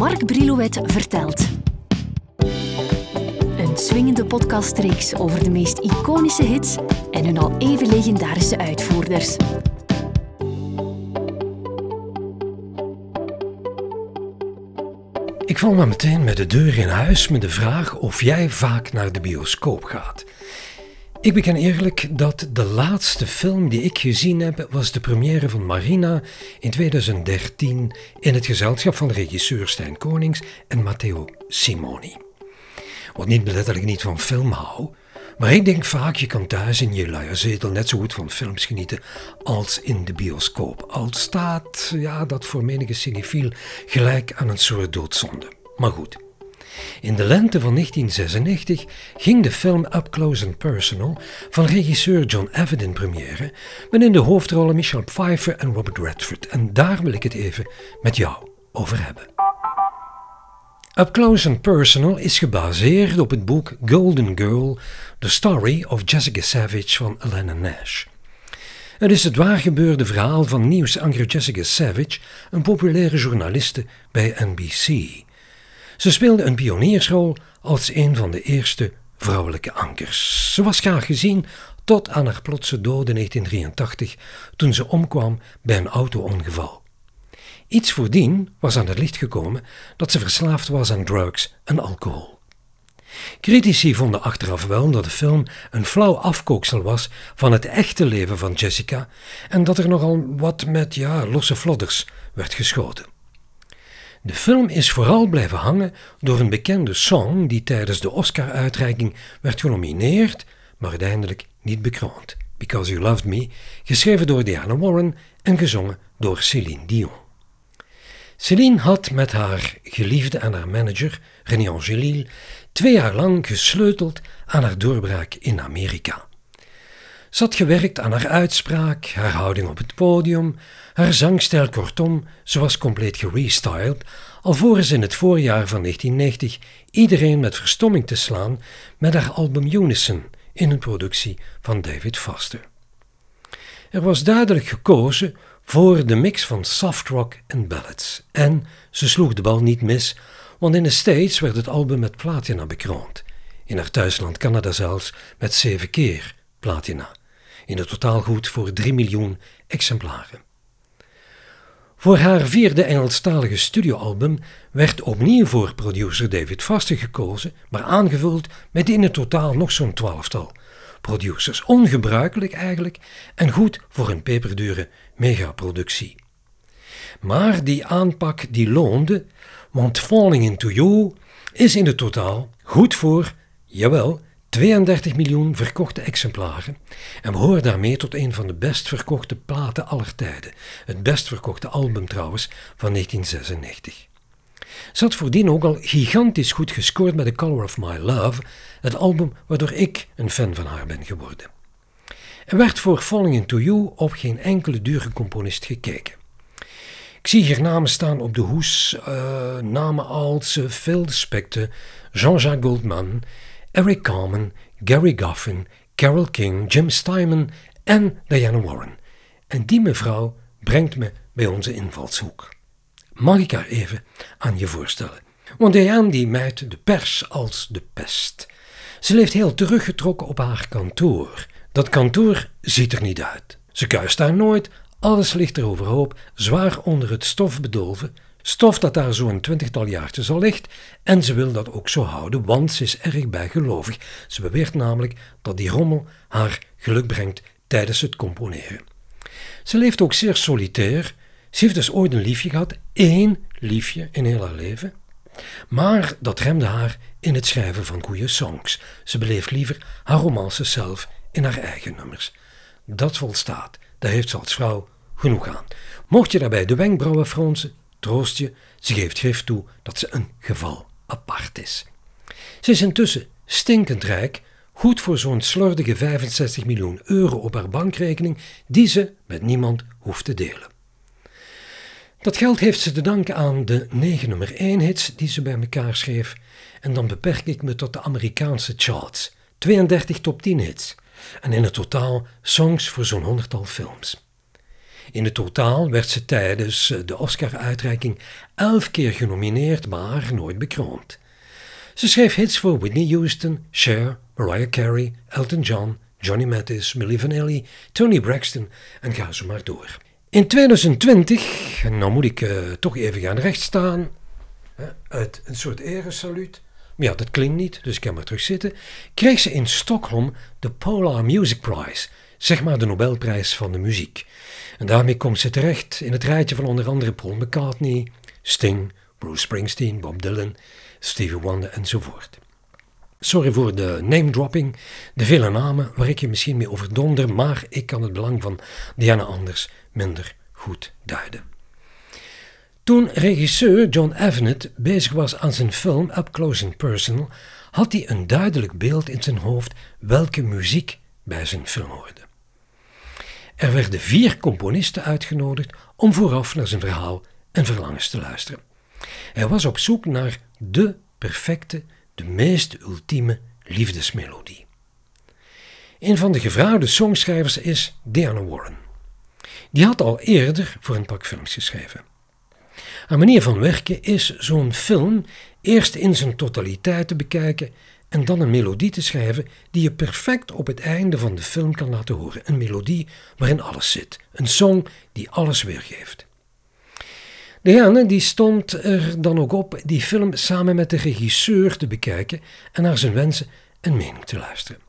Mark Brilouet vertelt. Een swingende podcastreeks over de meest iconische hits en hun al even legendarische uitvoerders. Ik val maar meteen met de deur in huis met de vraag of jij vaak naar de bioscoop gaat. Ik beken eerlijk dat de laatste film die ik gezien heb was de première van Marina in 2013 in het gezelschap van regisseur Stijn Konings en Matteo Simoni. Wat niet letterlijk niet van film hou, maar ik denk vaak je kan thuis in je luie zetel net zo goed van films genieten als in de bioscoop. Al staat ja, dat voor menige cinefiel gelijk aan een soort doodzonde. Maar goed. In de lente van 1996 ging de film Up Close and Personal van regisseur John Avid in première, met in de hoofdrollen Michelle Pfeiffer en Robert Redford. En daar wil ik het even met jou over hebben. Up Close and Personal is gebaseerd op het boek Golden Girl, The Story of Jessica Savage van Elena Nash. Het is het waargebeurde verhaal van nieuwsanker Jessica Savage, een populaire journaliste bij NBC. Ze speelde een pioniersrol als een van de eerste vrouwelijke ankers. Ze was graag gezien tot aan haar plotse dood in 1983, toen ze omkwam bij een auto-ongeval. Iets voordien was aan het licht gekomen dat ze verslaafd was aan drugs en alcohol. Critici vonden achteraf wel dat de film een flauw afkooksel was van het echte leven van Jessica en dat er nogal wat met ja, losse flodders werd geschoten. De film is vooral blijven hangen door een bekende song die tijdens de Oscar-uitreiking werd genomineerd, maar uiteindelijk niet bekroond. Because You Loved Me, geschreven door Diana Warren en gezongen door Céline Dion. Céline had met haar geliefde en haar manager, René Angelil, twee jaar lang gesleuteld aan haar doorbraak in Amerika. Ze had gewerkt aan haar uitspraak, haar houding op het podium, haar zangstijl kortom, ze was compleet gerestyled, alvorens in het voorjaar van 1990 iedereen met verstomming te slaan met haar album Unison in een productie van David Foster. Er was duidelijk gekozen voor de mix van soft rock en ballads. En ze sloeg de bal niet mis, want in de States werd het album met platina bekroond. In haar thuisland Canada zelfs met zeven keer platina. In het totaal goed voor 3 miljoen exemplaren. Voor haar vierde Engelstalige studioalbum werd opnieuw voor producer David Foster gekozen, maar aangevuld met in het totaal nog zo'n twaalftal producers. Ongebruikelijk eigenlijk en goed voor een peperdure megaproductie. Maar die aanpak die loonde, want Falling Into You is in het totaal goed voor, jawel, 32 miljoen verkochte exemplaren en behoort daarmee tot een van de best verkochte platen aller tijden. Het best verkochte album trouwens van 1996. Ze had voordien ook al gigantisch goed gescoord met The Color of My Love, het album waardoor ik een fan van haar ben geworden. Er werd voor Falling Into You op geen enkele dure componist gekeken. Ik zie hier namen staan op de hoes, uh, namen als uh, Phil Spector, Jean-Jacques Goldman, Eric Carmen, Gary Goffin, Carole King, Jim Steinman en Diana Warren. En die mevrouw brengt me bij onze invalshoek. Mag ik haar even aan je voorstellen? Want Diane die mijt de pers als de pest. Ze leeft heel teruggetrokken op haar kantoor. Dat kantoor ziet er niet uit. Ze kuist daar nooit, alles ligt er overhoop, zwaar onder het stof bedolven. Stof dat daar zo'n twintigtal jaartjes al ligt en ze wil dat ook zo houden, want ze is erg bijgelovig. Ze beweert namelijk dat die rommel haar geluk brengt tijdens het componeren. Ze leeft ook zeer solitair. Ze heeft dus ooit een liefje gehad, één liefje in heel haar leven. Maar dat remde haar in het schrijven van goede songs. Ze beleeft liever haar romances zelf in haar eigen nummers. Dat volstaat, daar heeft ze als vrouw genoeg aan. Mocht je daarbij de wenkbrauwen fronsen, troost je, ze geeft grif toe dat ze een geval apart is. Ze is intussen stinkend rijk, goed voor zo'n slordige 65 miljoen euro op haar bankrekening, die ze met niemand hoeft te delen. Dat geld heeft ze te danken aan de negen nummer 1 hits die ze bij elkaar schreef. En dan beperk ik me tot de Amerikaanse charts. 32 top 10 hits. En in het totaal songs voor zo'n honderdtal films. In het totaal werd ze tijdens de Oscar-uitreiking elf keer genomineerd, maar nooit bekroond. Ze schreef hits voor Whitney Houston, Cher, Mariah Carey, Elton John, Johnny Mathis, Milli Vanilli, Tony Braxton en ga zo maar door. In 2020, en nou moet ik uh, toch even gaan rechtstaan, uit een soort eresaluut, ja, dat klinkt niet, dus ik kan maar terug zitten, kreeg ze in Stockholm de Polar Music Prize, zeg maar de Nobelprijs van de muziek. En daarmee komt ze terecht in het rijtje van onder andere Paul McCartney, Sting, Bruce Springsteen, Bob Dylan, Stevie Wonder enzovoort. Sorry voor de name dropping, de vele namen waar ik je misschien mee overdonder, maar ik kan het belang van Diana Anders minder goed duiden. Toen regisseur John Avnet bezig was aan zijn film Up Close and Personal, had hij een duidelijk beeld in zijn hoofd welke muziek bij zijn film hoorde. Er werden vier componisten uitgenodigd om vooraf naar zijn verhaal en verlangens te luisteren. Hij was op zoek naar de perfecte, de meest ultieme liefdesmelodie. Een van de gevraagde songschrijvers is Diana Warren. Die had al eerder voor een pak films geschreven. Haar manier van werken is zo'n film eerst in zijn totaliteit te bekijken en dan een melodie te schrijven die je perfect op het einde van de film kan laten horen. Een melodie waarin alles zit. Een song die alles weergeeft. Diane die stond er dan ook op die film samen met de regisseur te bekijken en naar zijn wensen en mening te luisteren.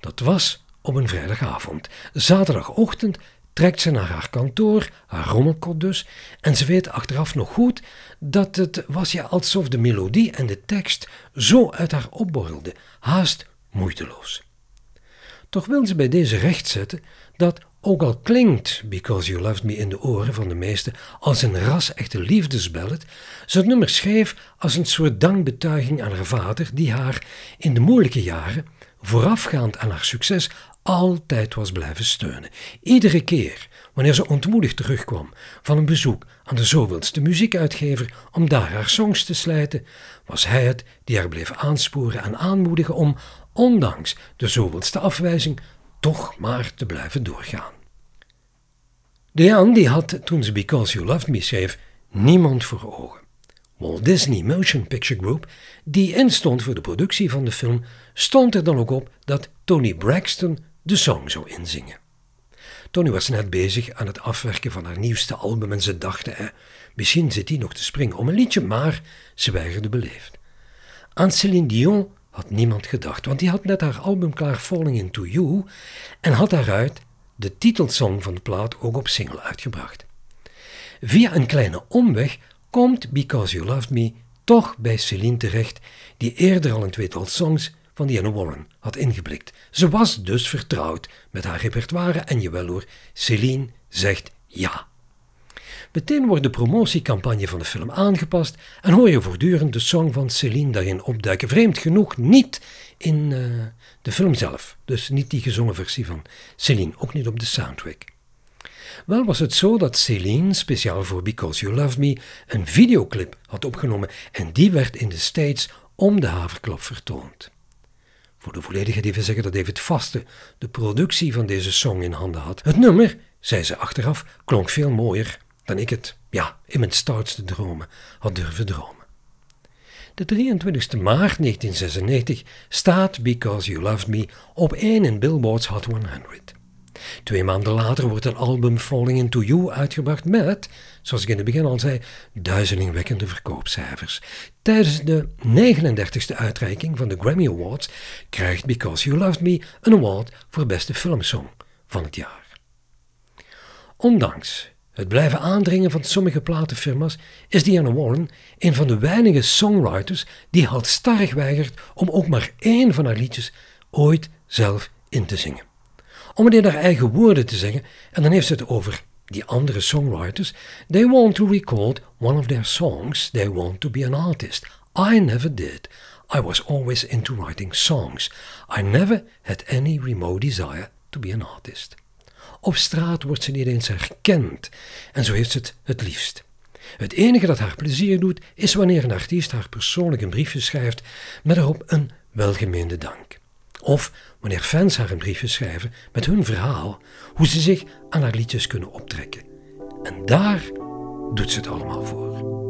Dat was op een vrijdagavond. Zaterdagochtend trekt ze naar haar kantoor, haar rommelkot dus, en ze weet achteraf nog goed dat het was ja alsof de melodie en de tekst zo uit haar opborrelden, haast moeiteloos. Toch wil ze bij deze rechtzetten dat ook al klinkt Because You Loved Me in de oren van de meesten als een ras-echte liefdesballet, ze het nummer schreef als een soort dankbetuiging aan haar vader die haar in de moeilijke jaren, voorafgaand aan haar succes, altijd was blijven steunen. Iedere keer wanneer ze ontmoedigd terugkwam van een bezoek aan de zoveelste muziekuitgever om daar haar songs te slijten, was hij het die haar bleef aansporen en aanmoedigen om, ondanks de zoveelste afwijzing, toch maar te blijven doorgaan. Diane die had, toen ze Because You Loved Me schreef, niemand voor ogen. Walt Disney Motion Picture Group, die instond voor de productie van de film, stond er dan ook op dat Tony Braxton de song zou inzingen. Tony was net bezig aan het afwerken van haar nieuwste album en ze dachten, eh, misschien zit hij nog te springen om een liedje, maar ze weigerde beleefd. Aan Céline Dion had niemand gedacht, want die had net haar album klaar Falling Into You en had daaruit de titelsong van de plaat ook op single uitgebracht. Via een kleine omweg komt Because You Loved Me toch bij Celine terecht, die eerder al een tweetal songs van Diana Warren had ingeblikt. Ze was dus vertrouwd met haar repertoire en jawel hoor, Celine zegt ja. Meteen wordt de promotiecampagne van de film aangepast en hoor je voortdurend de song van Celine daarin opduiken. Vreemd genoeg niet in uh, de film zelf, dus niet die gezongen versie van Celine, ook niet op de soundtrack. Wel was het zo dat Celine, speciaal voor Because You Love Me, een videoclip had opgenomen en die werd in de States om de haverklap vertoond. Voor de volledige even zeggen dat David Vaste de productie van deze song in handen had. Het nummer, zei ze achteraf, klonk veel mooier dan ik het, ja, in mijn stoutste dromen had durven dromen. De 23 maart 1996 staat Because You Loved Me op 1 in Billboard's Hot 100. Twee maanden later wordt een album Falling Into You uitgebracht met, zoals ik in het begin al zei, duizelingwekkende verkoopcijfers. Tijdens de 39e uitreiking van de Grammy Awards krijgt Because You Loved Me een award voor beste filmsong van het jaar. Ondanks het blijven aandringen van sommige platenfirma's is Diana Warren een van de weinige songwriters die halstarrig weigert om ook maar één van haar liedjes ooit zelf in te zingen. Om het in haar eigen woorden te zeggen, en dan heeft ze het over die andere songwriters, they want to record one of their songs, they want to be an artist. I never did. I was always into writing songs. I never had any remote desire to be an artist. Op straat wordt ze niet eens herkend en zo heeft ze het het liefst. Het enige dat haar plezier doet is wanneer een artiest haar persoonlijk een briefje schrijft met erop een welgemeende dank. Of wanneer fans haar een briefje schrijven met hun verhaal, hoe ze zich aan haar liedjes kunnen optrekken. En daar doet ze het allemaal voor.